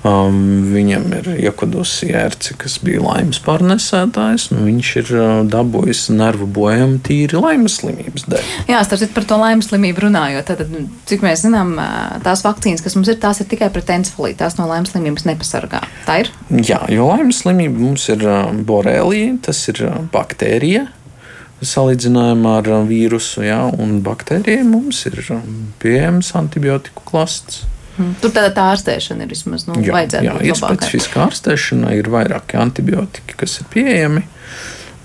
Um, viņam ir iekodusi ērci, kas bija laimes pārnesētājs. Nu, viņš ir uh, dabūjis nervu bojājumu tīri laimes slimības dēļ. Jā, starp par to laimes slimību runājot. Tad, nu, cik mēs zinām, uh, tās vakcīnas, kas mums ir, tās ir tikai pret encefalītu. Tās no laimes slimības nepasargā. Tā ir? Jā, jo laimes slimība mums ir uh, borelija, tas ir uh, baktērija. Salīdzinājumā ar vīrusu, jā, un baktērijai mums ir um, pieejams antibiotiku klasts. Mm. Tur tāda tā ārstēšana ir vismaz nu, jā, vajadzētu jā, būt. Specifiska ārstēšana ir vairāki antibiotika, kas ir pieejami.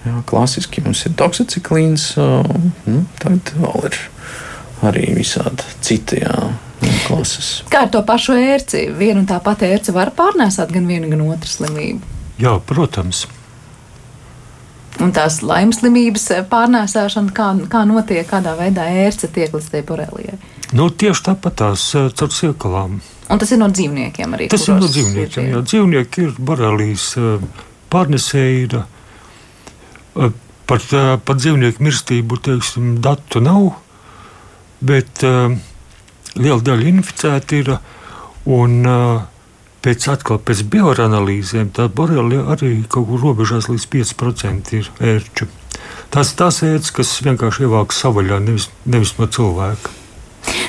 Jā, klasiski mums ir toksiciklīns, nu, tad vēl ir arī visādi citi. Jā. Klases. Kā ar to pašu ērci? Vienu un tā pati ērci var pārnēsāt gan vienu, gan otru slimību. Jā, protams. Un tās laimes slimības pārnēsāšana, kā, kā notiek, kādā veidā ērce tiek līdz tai borelijai? Nu, tieši tāpat tās eh, caur siekalām. Un tas ir no dzīvniekiem arī. Tas ir no dzīvniekiem. Jā, dzīvnieki ir borelijas eh, pārnesēji. Ir, eh, par, par dzīvnieku mirstību teiksim, datu nav, bet liela daļa inficēti ir. Un, pēc, atkal, pēc bioanalīzēm tā borelija arī kaut kur robežās līdz 5% ir ērču. Tās ir tās ērces, kas vienkārši ievāk savaļā, nevis, nevis no cilvēka.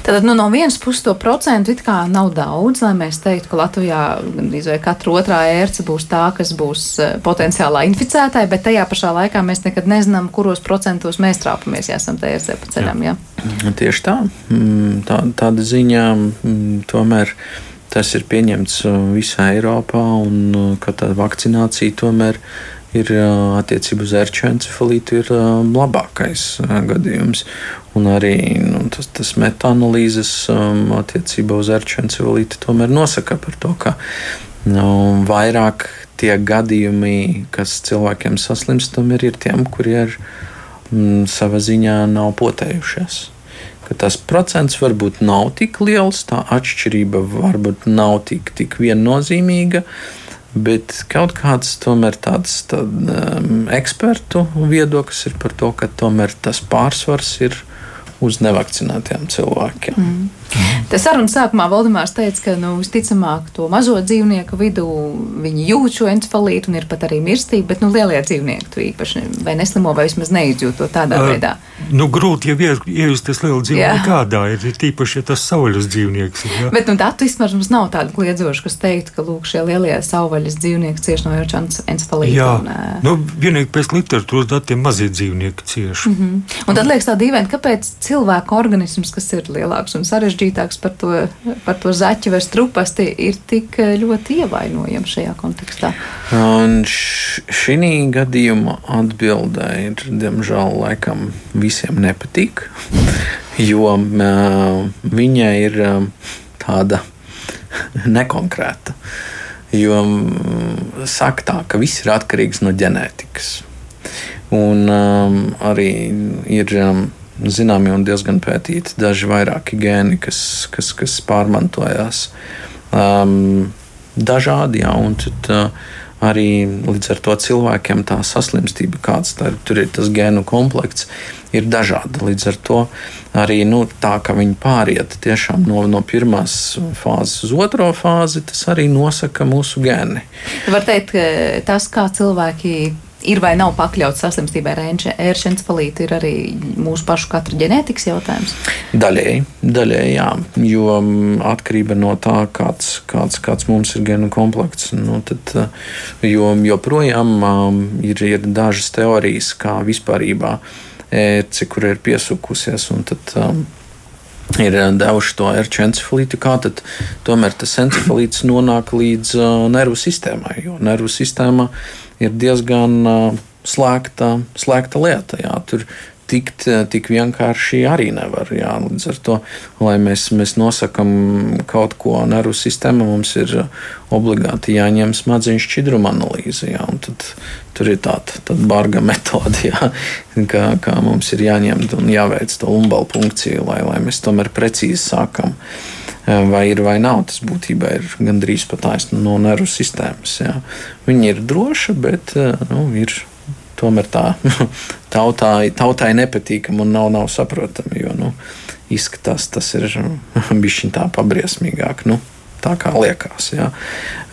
Tad nu, no vienas puses to procentu it kā nav daudz, lai mēs teiktu, ka Latvijā gandrīz vai katra otrā ērce būs tā, kas būs eh, potenciālā inficētāja, bet tajā pašā laikā mēs nekad nezinām, kuros procentos mēs trāpamies, ja esam tajā ērcē pa ceļam. Jā. Jā. Tieši tā. Mm, tā. Tāda ziņā mm, tomēr tas ir pieņemts uh, visā Eiropā un uh, ka tā vakcinācija tomēr ir attiecībā uz ērču encefalītu ir labākais gadījums. Un arī nu, tas, tas metānalīzes attiecībā uz ērču encefalītu tomēr nosaka par to, ka nu, vairāk tie gadījumi, kas cilvēkiem saslimstam, ir, ir tiem, kuri ir m, savā ziņā nav potējušies. Ka tas procents varbūt nav tik liels, tā atšķirība varbūt nav tik, tik viennozīmīga. Bet kaut kāds tomēr tāds tā, um, ekspertu viedoklis ir par to, ka tomēr tas pārsvars ir uz nevakcinētiem cilvēkiem. Mm. Tas sarunas sākumā Valdemārs teica, ka nu, visticamāk to mazo dzīvnieku vidū viņi jūt šo encefalītu un ir pat arī mirstība, bet nu, lielie dzīvnieki tu īpaši vai neslimo vai vismaz neizjūt to tādā uh, veidā. Nu, grūti jau iejusties lielu dzīvnieku kādā, ir tīpaši, ja tas savvaļas dzīvnieks. Jā. Bet nu, datu vismaz mums nav tāda kliedzoša, kas teiktu, ka lūk, šie lielie savvaļas dzīvnieki cieši no encefalīta. Jā, un, uh, nu, vienīgi pēc literatūras datiem mazie dzīvnieki cieši. Mm -hmm. Un tad liekas tā dīvaini, kāpēc cilvēku organisms, kas ir lielāks un sarežģītāks par to, par to zaķu vai strupasti, ir tik eh, ļoti ievainojams šajā kontekstā? Šī gadījumā atbildē ir, diemžēl, laikam visiem nepatīk, jo viņa ir uh, tāda nekonkrēta. Jo saka tā, ka viss ir atkarīgs no ģenētikas. Un um, arī ir um, zināmi un diezgan pētīti daži vairāki gēni, kas, kas, kas pārmantojās um, dažādi. Jā, un tad, uh, arī līdz ar to cilvēkiem tā saslimstība, kāds tā ir, tur ir tas gēnu komplekts, ir dažāda. Līdz ar to arī nu, tā, ka viņi pāriet tiešām no, no pirmās fāzes uz otro fāzi, tas arī nosaka mūsu gēni. Var teikt, tas, kā cilvēki ir vai nav pakļauts saslimstībai ar ēršencephalītu, ir arī mūsu pašu katra ģenētikas jautājums? Daļēji, daļēji jā, jo mm, atkarība no tā, kāds, kāds, kāds mums ir genu komplekts, nu, tad, eh, jo joprojām um, ir, ir dažas teorijas, kā vispārībā ērci, kur ir piesukusies, un tad um, ir devuši to ērču encefalītu, kā tad tomēr tas encefalīts nonāk līdz uh, nervu sistēmai, jo nervu sistēmā ir diezgan uh, slēgta, slēgta lieta. Jā. Tur tikt tik vienkārši arī nevar. Jā. Līdz ar to, lai mēs, mēs nosakām kaut ko nervu sistēmā, mums ir obligāti jāņem smadzeņu šķidruma analīze. Jā. Tad, tur ir tāda, tāda barga metode, jā, kā, kā mums ir jāņem un jāveic to lumbalu punkciju, lai, lai mēs tomēr precīzi sākam vai ir vai nav. Tas būtībā ir gandrīz pat aizsnu no nervu sistēmas. Jā. Viņa ir droša, bet nu, ir tomēr tā tautai, tautai nepatīkama un nav, nav saprotama. Jo nu, izskatās, tas ir bijis tā pabriesmīgāk. Nu, tā kā liekas. Ja.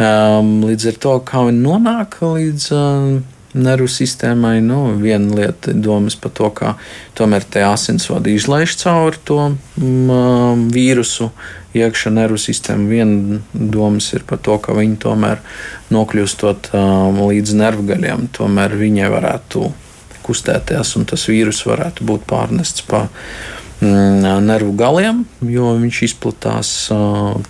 Um, līdz ar to, kā viņi nonāk līdz uh, nervu sistēmai, nu, viena lieta ir domas par to, kā tomēr te asinsvadi izlaiž cauri to um, vīrusu iekšā nervu sistēmu. Viena domas ir par to, ka viņi tomēr nokļūstot um, līdz nervgaļiem, tomēr viņai varētu kustēties un tas vīrus varētu būt pārnests pa Mm, nervu galiem, jo viņš izplatās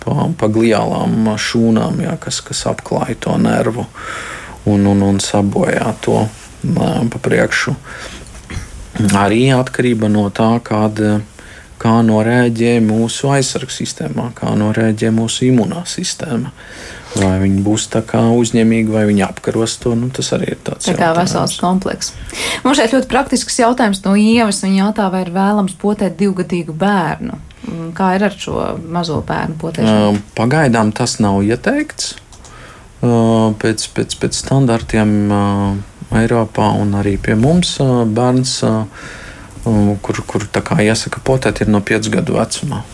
pa, pa gliālām šūnām, jā, kas, kas apklāj to nervu un, un, un sabojā to pa priekšu. Arī atkarība no tā, kāda kā norēģē mūsu aizsardzības sistēmā, kā norēģē mūsu imunā sistēma. Vai viņi būs tā kā uzņēmīgi, vai viņi apkaros to, nu, tas arī ir tāds. Tā kā vesels komplekss. Mums šeit ļoti praktisks jautājums no ievas. Viņa jautā, vai ir vēlams potēt divgadīgu bērnu. Kā ir ar šo mazo bērnu potēšanu? Pagaidām tas nav ieteikts. Pēc, pēc, pēc standartiem Eiropā un arī pie mums bērns, kur, kur iesaka potēt, ir no 5 gadu vecumā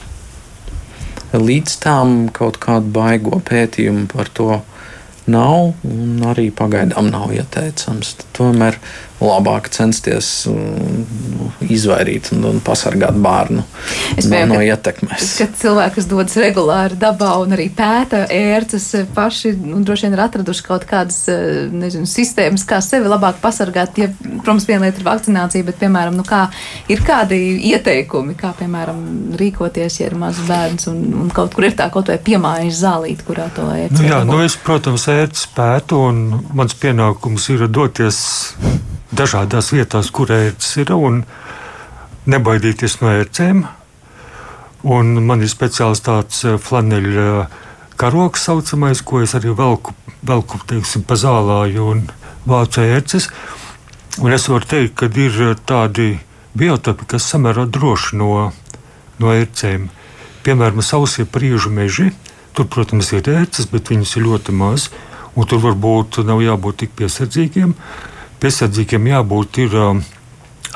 līdz tam kaut kādu baigo pētījumu par to nav, un arī pagaidām nav ieteicams. Tomēr labāk censties nu, izvairīt un, un pasargāt bērnu es no, no ietekmes. Kad cilvēki, kas dodas regulāri dabā un arī pēta ērces, paši nu, droši vien ir atraduši kaut kādas nezinu, sistēmas, kā sevi labāk pasargāt. Ja, protams, viena lieta ir vakcinācija, bet, piemēram, nu, kā, ir kādi ieteikumi, kā, piemēram, rīkoties, ja ir mazs bērns un, un kaut kur ir tā kaut vai piemājas zālīt, kurā to ērci. Nu, jā, nu es, protams, ērci pētu un mans pienākums ir doties dažādās vietās, kur ērts ir, un nebaidīties no ērcēm. Un man ir speciāls tāds eh, flaneļa eh, karoks, saucamais, ko es arī velku, velku teiksim, pa zālāju un vācu ērces. Un es varu teikt, ka ir eh, tādi biotopi, kas samērā droši no, no ērcēm. Piemēram, sausie priežu meži. Tur, protams, ir ērces, bet viņas ir ļoti maz. Tur varbūt nav jābūt tik piesardzīgiem. Uh, piesardzīgiem jābūt ir um,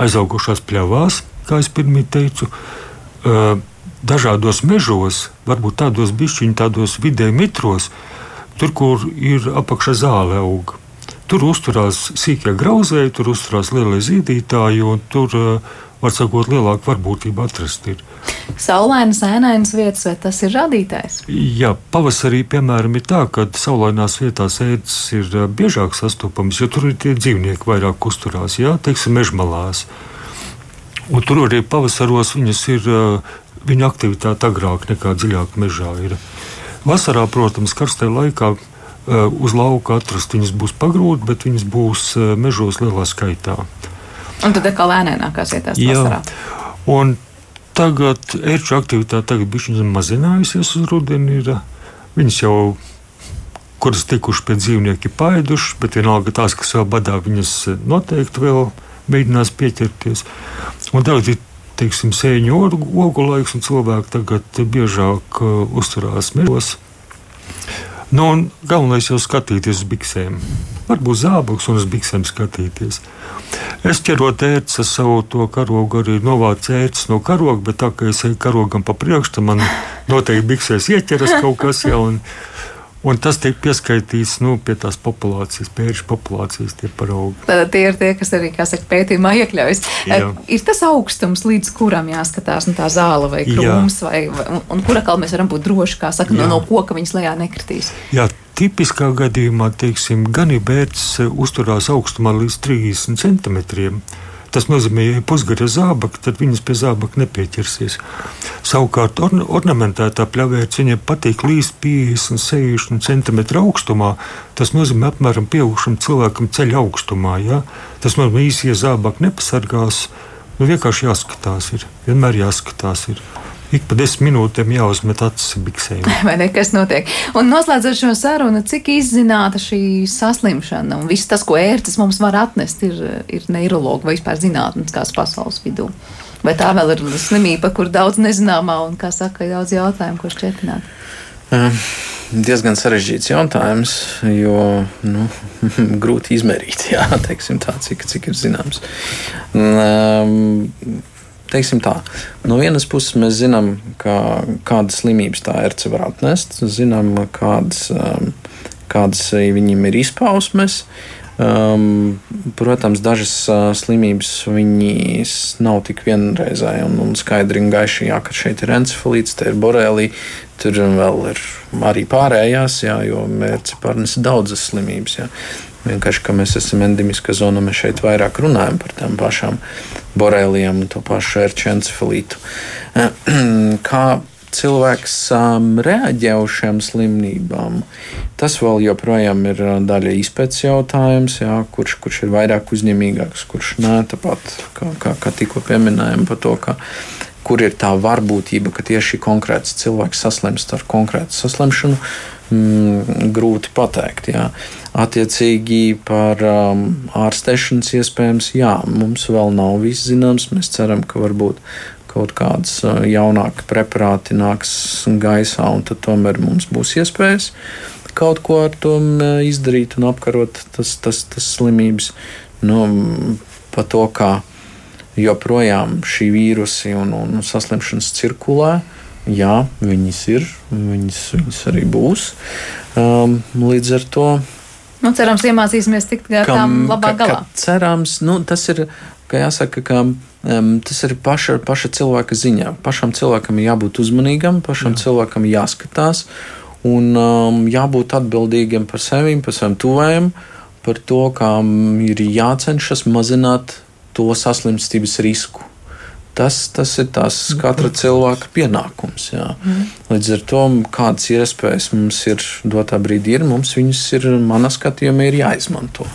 aizaugušās pļavās, kā es pirmie teicu. Uh, dažādos mežos, varbūt tādos bišķiņos, tādos vidēji mitros, tur, kur ir apakšā zāle auga. Tur uzturās sīkie grauzēji, tur uzturās lielie zīdītāji, un tur uh, var sakot, lielāka varbūtība atrast. Ir. Saulainas, ēnainas vietas, vai tas ir radītājs? Jā, pavasarī, piemēram, ir tā, ka saulainās vietās ēdas ir biežāk sastopamas, jo tur ir tie dzīvnieki vairāk uzturās, jā, teiksim, mežmalās. Un tur arī pavasaros viņas ir, viņa aktivitāte agrāk nekā dziļāk mežā ir. Vasarā, protams, karstajā laikā uz lauka atrast viņas būs pagrūti, bet viņas būs mežos lielā skaitā. Un tad atkal lēnākās vietās vasarā. Un tagad ērču aktivitāte tagad bišķiņ mazinājusies uz rudeni. Ir, viņas jau, kuras tikuši pie dzīvnieki paiduši, bet vienalga tās, kas vēl badā, viņas noteikti vēl mēģinās pieķerties. Un tagad ir teiksim, sēņu ogu laiks, un cilvēki tagad biežāk uzturās mežos. Nu, galvenais jau skatīties uz biksēm. Varbūt zābaks un uz biksēm skatīties. Es ķerot ērces ar savu to karogu, arī novācu ērces no karoga, bet tā kā es eju karogam pa priekšu, man noteikti biksēs ieķeras kaut kas jau. Un, Un tas tiek pieskaitīts nu, pie tās populācijas, pēršu populācijas tie paraugi. Tad tie ir tie, kas arī, saka, pētījumā iekļaujas. Jā. Ir tas augstums, līdz kuram jāskatās, nu, tā zāle vai krūms, vai, un, un kura kalna mēs varam būt droši, kā saka, no, no koka viņas lejā nekritīs. Jā, tipiskā gadījumā, teiksim, gan ir bērns uzturās augstumā līdz 30 centimetriem. Tas nozīmē, ja ir pusgara zābaka, tad viņas pie zābaka nepieķersies. Savukārt, orna ornamentētā pļavērts viņiem patīk līdz 50, 60 cm augstumā. Tas nozīmē, apmēram pieaugušam cilvēkam ceļa augstumā. Ja? Tas nozīmē, īsie zābaki nepasargās. Nu, vienkārši jāskatās, ir. vienmēr jāskatās. Ir ik pa desmit minūtēm jāuzmet acis biksēm. Vai nekas notiek? Un noslēdzot šo sarunu, cik izzināta šī saslimšana un viss tas, ko ērces mums var atnest, ir, ir neiroloģija vai vispār zinātniskās pasaules vidū? Vai tā vēl ir slimība, kur daudz nezināmā un, kā saka, daudz jautājumu, ko šķietināt? Um, diezgan sarežģīts jautājums, jo nu, grūti izmērīt, jā, tā, cik, cik ir zināms. Um, teiksim tā, no vienas puses mēs zinām, ka, kādas slimības tā ērce var atnest, zinām, kādas, um, kādas viņiem ir izpausmes. Um, protams, dažas uh, slimības nav tik vienreizēji un, un skaidri un gaiši, jā, ka šeit ir encefalīts, te ir borelī, tur vēl ir arī pārējās, jā, jo mērķis pārnesa daudzas slimības. Jā. Vienkārši, ka mēs esam endemiska zona, mēs šeit vairāk runājam par tām pašām borelijām un to pašu ērču encefalītu. Kā cilvēks um, reaģē uz šīm slimībām. Tas vēl joprojām ir uh, daļa izpētes jautājums, jā, kurš, kurš ir vairāk uzņēmīgāks, kurš nē, tāpat kā, kā, kā tikko pieminējām par to, ka kur ir tā varbūtība, ka tieši konkrēts cilvēks saslimst ar konkrētu saslimšanu, mm, grūti pateikt. Jā. Attiecīgi par um, ārstēšanas iespējams, jā, mums vēl nav viss zināms. Mēs ceram, ka varbūt kaut kāds jaunāki preparāti nāks gaisā, un tad tomēr mums būs iespējas kaut ko ar to izdarīt un apkarot tas, tas, tas slimības. Nu, pa to, kā joprojām šī vīrusi un, un saslimšanas cirkulē, jā, viņas ir, viņas, viņas arī būs. Um, līdz ar to. Nu, cerams, iemācīsimies tikt ar tām labāk galā. Ka, ka cerams, nu, tas ir, ka jāsaka, ka Um, tas ir paša, paša cilvēka ziņā. Pašam cilvēkam ir jābūt uzmanīgam, pašam Jā. cilvēkam jāskatās un um, jābūt atbildīgam par sevi, par saviem tuvējiem, par to, kā ir jācenšas mazināt to saslimstības risku. Tas, tas ir tas katra cilvēka pienākums. Jā. Mm. Līdz ar to, kādas iespējas mums ir dotā brīdī, ir, mums viņas ir, manā skatījumā, ir jāizmanto.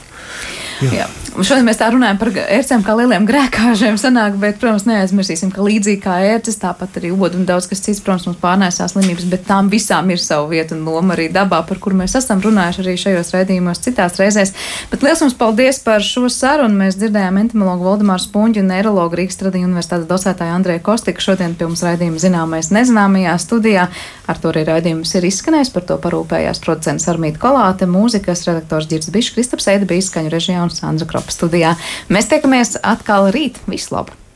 Jā. Jā. Šodien mēs tā runājam par ērcēm kā lieliem grēkāžiem, sanāk, bet, protams, neaizmirsīsim, ka līdzīgi kā ērces, tāpat arī odu un daudz kas cits, protams, mums pārnēsās slimības, bet tām visām ir sava vieta un loma arī dabā, par kur mēs esam runājuši arī šajos raidījumos citās reizēs. Bet liels mums paldies par šo sarunu. Mēs dzirdējām entomologu Valdemāru Spunģu un neirologu Rīgas Tradiņu universitātes docētāju Andrēju Kostiku šodien pie mums raidījuma zināmais nezināmajā studijā. Ar to arī raidījums ir izskanējis, par to parūpējās producents Armīta Kolāte, mūzikas redaktors Girds Bišs, Kristaps Eida bija izskaņu režijā Sandra Kropa studijā. Mēs tiekamies atkal rīt. Visu labu!